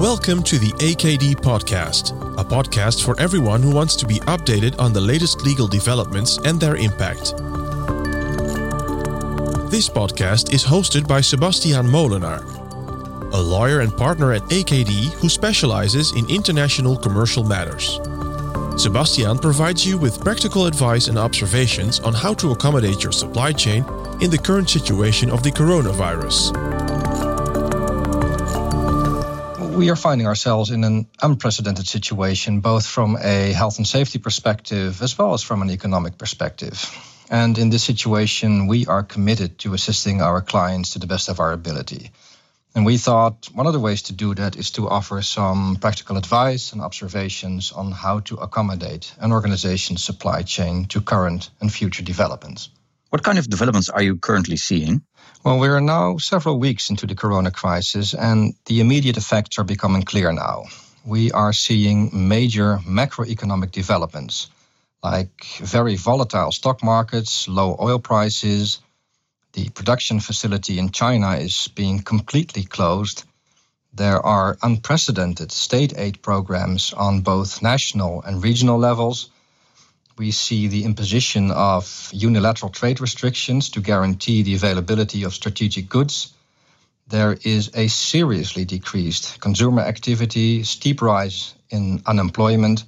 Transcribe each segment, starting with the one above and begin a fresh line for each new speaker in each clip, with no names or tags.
Welcome to the AKD Podcast, a podcast for everyone who wants to be updated on the latest legal developments and their impact. This podcast is hosted by Sebastian Molenaar, a lawyer and partner at AKD who specializes in international commercial matters. Sebastian provides you with practical advice and observations on how to accommodate your supply chain in the current situation of the coronavirus.
We are finding ourselves in an unprecedented situation, both from a health and safety perspective as well as from an economic perspective. And in this situation, we are committed to assisting our clients to the best of our ability. And we thought one of the ways to do that is to offer some practical advice and observations on how to accommodate an organization's supply chain to current and future developments.
What kind of developments are you currently seeing?
Well, we are now several weeks into the corona crisis, and the immediate effects are becoming clear now. We are seeing major macroeconomic developments like very volatile stock markets, low oil prices. The production facility in China is being completely closed. There are unprecedented state aid programs on both national and regional levels we see the imposition of unilateral trade restrictions to guarantee the availability of strategic goods. There is a seriously decreased consumer activity, steep rise in unemployment,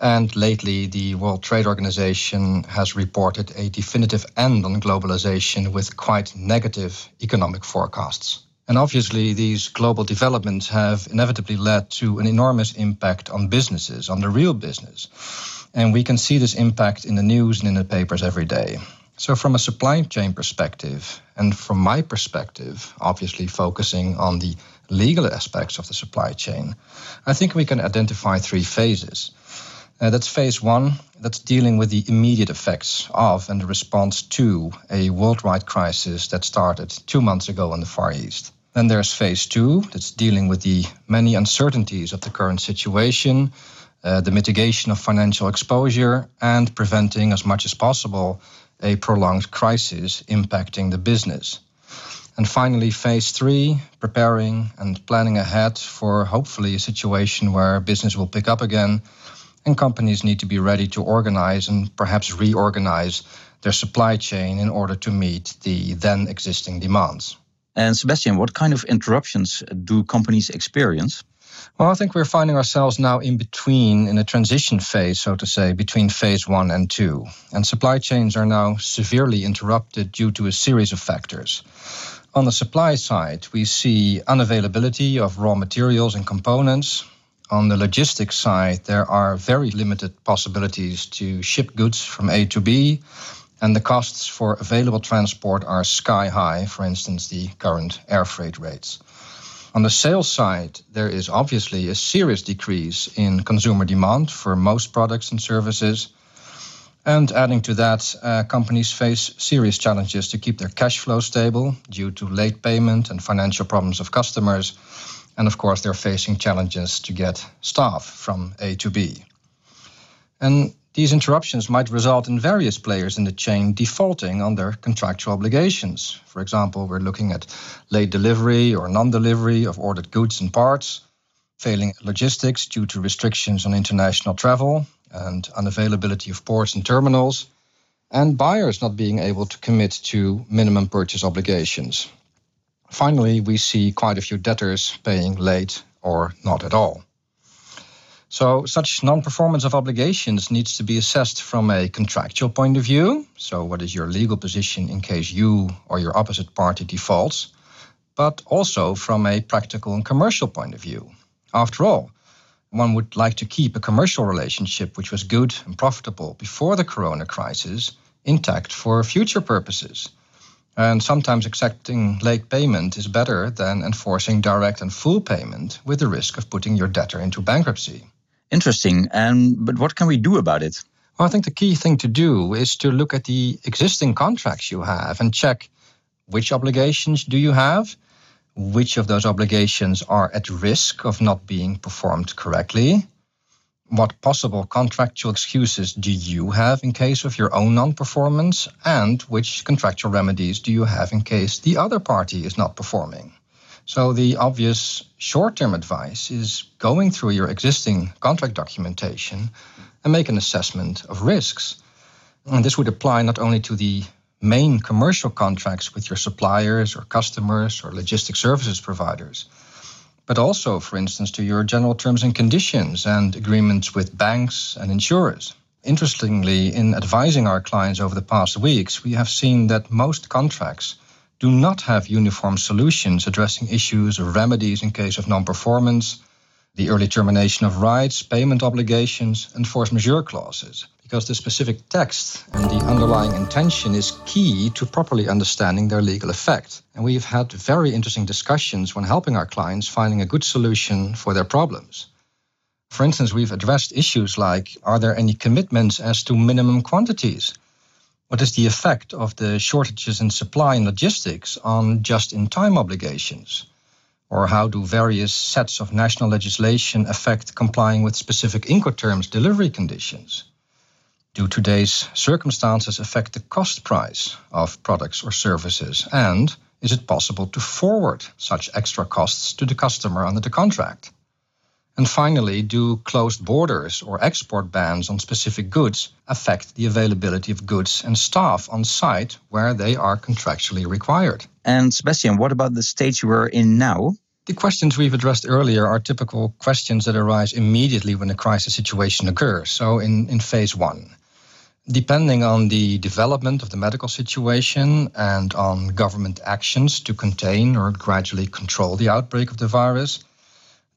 and lately the World Trade Organization has reported a definitive end on globalization with quite negative economic forecasts. And obviously, these global developments have inevitably led to an enormous impact on businesses, on the real business. And we can see this impact in the news and in the papers every day. So, from a supply chain perspective, and from my perspective, obviously focusing on the legal aspects of the supply chain, I think we can identify three phases. Uh, that's phase one, that's dealing with the immediate effects of and the response to a worldwide crisis that started two months ago in the Far East. Then there's phase two, that's dealing with the many uncertainties of the current situation, uh, the mitigation of financial exposure, and preventing as much as possible a prolonged crisis impacting the business. And finally, phase three, preparing and planning ahead for hopefully a situation where business will pick up again and companies need to be ready to organize and perhaps reorganize their supply chain in order to meet the then existing demands.
And Sebastian, what kind of interruptions do companies experience?
Well, I think we're finding ourselves now in between, in a transition phase, so to say, between phase one and two. And supply chains are now severely interrupted due to a series of factors. On the supply side, we see unavailability of raw materials and components. On the logistics side, there are very limited possibilities to ship goods from A to B, and the costs for available transport are sky high, for instance, the current air freight rates. On the sales side, there is obviously a serious decrease in consumer demand for most products and services. And adding to that, uh, companies face serious challenges to keep their cash flow stable due to late payment and financial problems of customers. And of course, they're facing challenges to get staff from A to B. And these interruptions might result in various players in the chain defaulting on their contractual obligations. For example, we're looking at late delivery or non delivery of ordered goods and parts, failing logistics due to restrictions on international travel and unavailability of ports and terminals, and buyers not being able to commit to minimum purchase obligations. Finally, we see quite a few debtors paying late or not at all. So such non-performance of obligations needs to be assessed from a contractual point of view. So what is your legal position in case you or your opposite party defaults? But also from a practical and commercial point of view. After all, one would like to keep a commercial relationship which was good and profitable before the corona crisis intact for future purposes. And sometimes accepting late payment is better than enforcing direct and full payment with the risk of putting your debtor into bankruptcy.
Interesting. And but what can we do about it?
Well, I think the key thing to do is to look at the existing contracts you have and check which obligations do you have, which of those obligations are at risk of not being performed correctly, what possible contractual excuses do you have in case of your own non-performance, and which contractual remedies do you have in case the other party is not performing. So the obvious short-term advice is going through your existing contract documentation and make an assessment of risks. And this would apply not only to the main commercial contracts with your suppliers or customers or logistic services providers, but also, for instance, to your general terms and conditions and agreements with banks and insurers. Interestingly, in advising our clients over the past weeks, we have seen that most contracts do not have uniform solutions addressing issues or remedies in case of non performance, the early termination of rights, payment obligations, and force majeure clauses, because the specific text and the underlying intention is key to properly understanding their legal effect. And we've had very interesting discussions when helping our clients finding a good solution for their problems. For instance, we've addressed issues like are there any commitments as to minimum quantities? What is the effect of the shortages in supply and logistics on just in time obligations? Or how do various sets of national legislation affect complying with specific Incoterms delivery conditions? Do today's circumstances affect the cost price of products or services? And is it possible to forward such extra costs to the customer under the contract? And finally, do closed borders or export bans on specific goods affect the availability of goods and staff on site where they are contractually required?
And Sebastian, what about the stage we're in now?
The questions we've addressed earlier are typical questions that arise immediately when a crisis situation occurs. So, in, in phase one, depending on the development of the medical situation and on government actions to contain or gradually control the outbreak of the virus,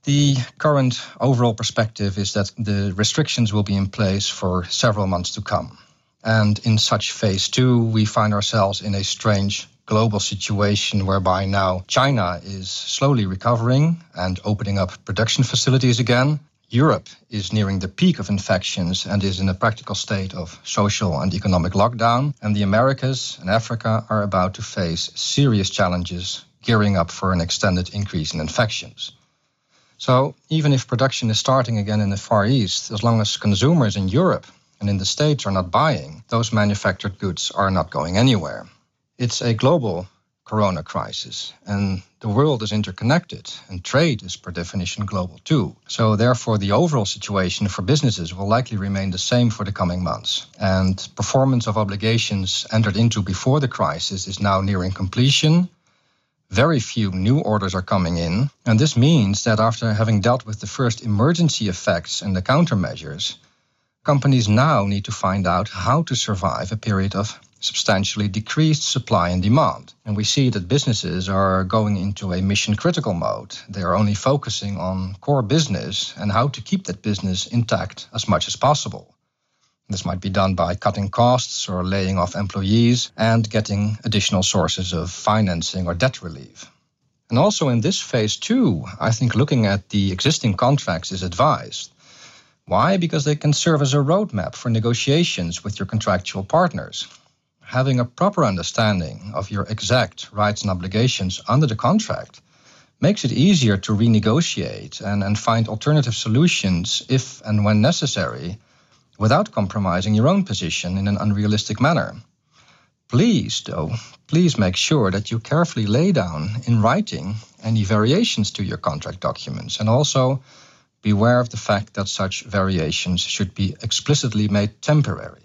the current overall perspective is that the restrictions will be in place for several months to come. And in such phase two, we find ourselves in a strange global situation whereby now China is slowly recovering and opening up production facilities again. Europe is nearing the peak of infections and is in a practical state of social and economic lockdown. And the Americas and Africa are about to face serious challenges, gearing up for an extended increase in infections. So even if production is starting again in the Far East, as long as consumers in Europe and in the States are not buying, those manufactured goods are not going anywhere. It's a global corona crisis, and the world is interconnected, and trade is per definition global too. So, therefore, the overall situation for businesses will likely remain the same for the coming months. And performance of obligations entered into before the crisis is now nearing completion, very few new orders are coming in. And this means that after having dealt with the first emergency effects and the countermeasures, companies now need to find out how to survive a period of substantially decreased supply and demand. And we see that businesses are going into a mission critical mode. They are only focusing on core business and how to keep that business intact as much as possible. This might be done by cutting costs or laying off employees and getting additional sources of financing or debt relief. And also in this phase two, I think looking at the existing contracts is advised. Why? Because they can serve as a roadmap for negotiations with your contractual partners. Having a proper understanding of your exact rights and obligations under the contract makes it easier to renegotiate and, and find alternative solutions if and when necessary without compromising your own position in an unrealistic manner. Please, though, please make sure that you carefully lay down in writing any variations to your contract documents and also beware of the fact that such variations should be explicitly made temporary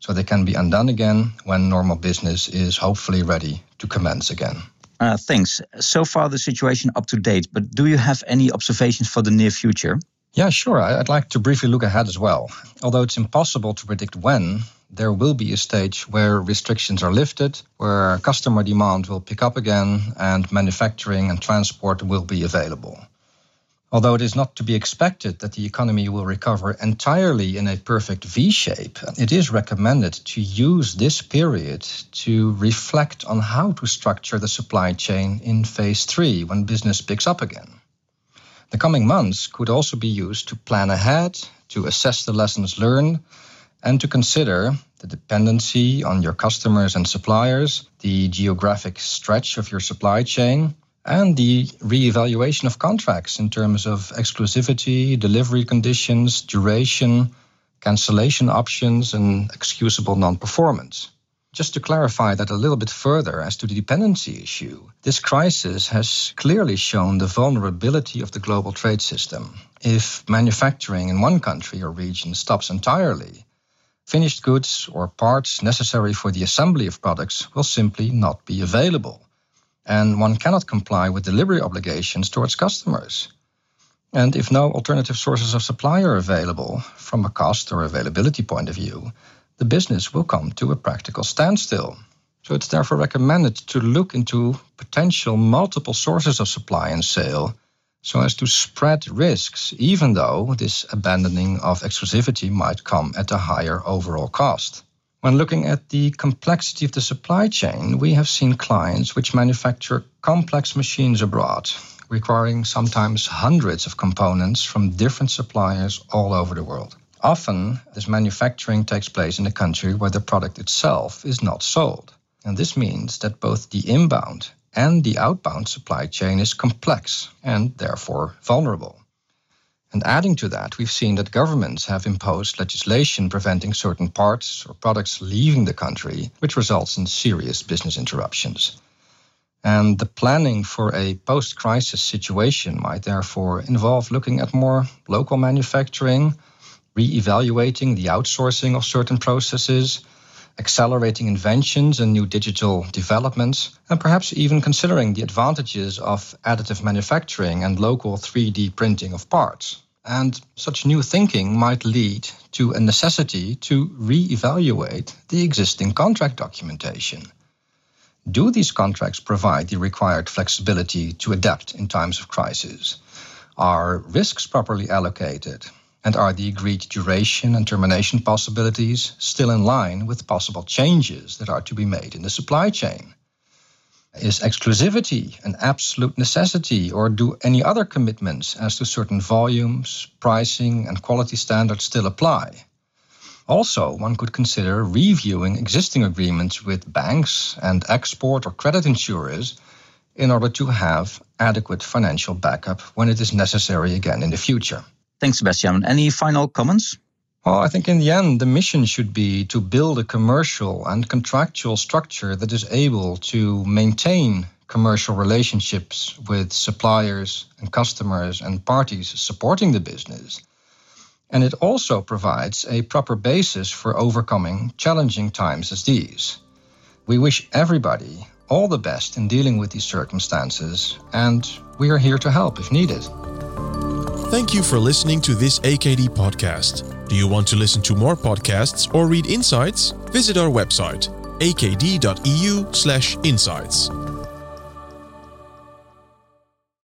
so they can be undone again when normal business is hopefully ready to commence again.
Uh, thanks. So far, the situation up to date, but do you have any observations for the near future?
Yeah, sure. I'd like to briefly look ahead as well. Although it's impossible to predict when, there will be a stage where restrictions are lifted, where customer demand will pick up again, and manufacturing and transport will be available. Although it is not to be expected that the economy will recover entirely in a perfect V shape, it is recommended to use this period to reflect on how to structure the supply chain in phase three when business picks up again. The coming months could also be used to plan ahead, to assess the lessons learned, and to consider the dependency on your customers and suppliers, the geographic stretch of your supply chain, and the re-evaluation of contracts in terms of exclusivity, delivery conditions, duration, cancellation options, and excusable non performance. Just to clarify that a little bit further as to the dependency issue, this crisis has clearly shown the vulnerability of the global trade system. If manufacturing in one country or region stops entirely, finished goods or parts necessary for the assembly of products will simply not be available. And one cannot comply with delivery obligations towards customers. And if no alternative sources of supply are available from a cost or availability point of view, the business will come to a practical standstill. So it's therefore recommended to look into potential multiple sources of supply and sale so as to spread risks, even though this abandoning of exclusivity might come at a higher overall cost. When looking at the complexity of the supply chain, we have seen clients which manufacture complex machines abroad, requiring sometimes hundreds of components from different suppliers all over the world. Often, this manufacturing takes place in a country where the product itself is not sold. And this means that both the inbound and the outbound supply chain is complex and therefore vulnerable. And adding to that, we've seen that governments have imposed legislation preventing certain parts or products leaving the country, which results in serious business interruptions. And the planning for a post crisis situation might therefore involve looking at more local manufacturing, re evaluating the outsourcing of certain processes, accelerating inventions and new digital developments, and perhaps even considering the advantages of additive manufacturing and local 3D printing of parts. And such new thinking might lead to a necessity to re evaluate the existing contract documentation. Do these contracts provide the required flexibility to adapt in times of crisis? Are risks properly allocated? And are the agreed duration and termination possibilities still in line with possible changes that are to be made in the supply chain? Is exclusivity an absolute necessity, or do any other commitments as to certain volumes, pricing, and quality standards still apply? Also, one could consider reviewing existing agreements with banks and export or credit insurers in order to have adequate financial backup when it is necessary again in the future.
Thanks, Sebastian. Any final comments?
Well, I think in the end, the mission should be to build a commercial and contractual structure that is able to maintain commercial relationships with suppliers and customers and parties supporting the business. And it also provides a proper basis for overcoming challenging times as these. We wish everybody all the best in dealing with these circumstances, and we are here to help if needed.
Thank you for listening to this AKD podcast. Do you want to listen to more podcasts or read insights? Visit our website akd.eu/insights.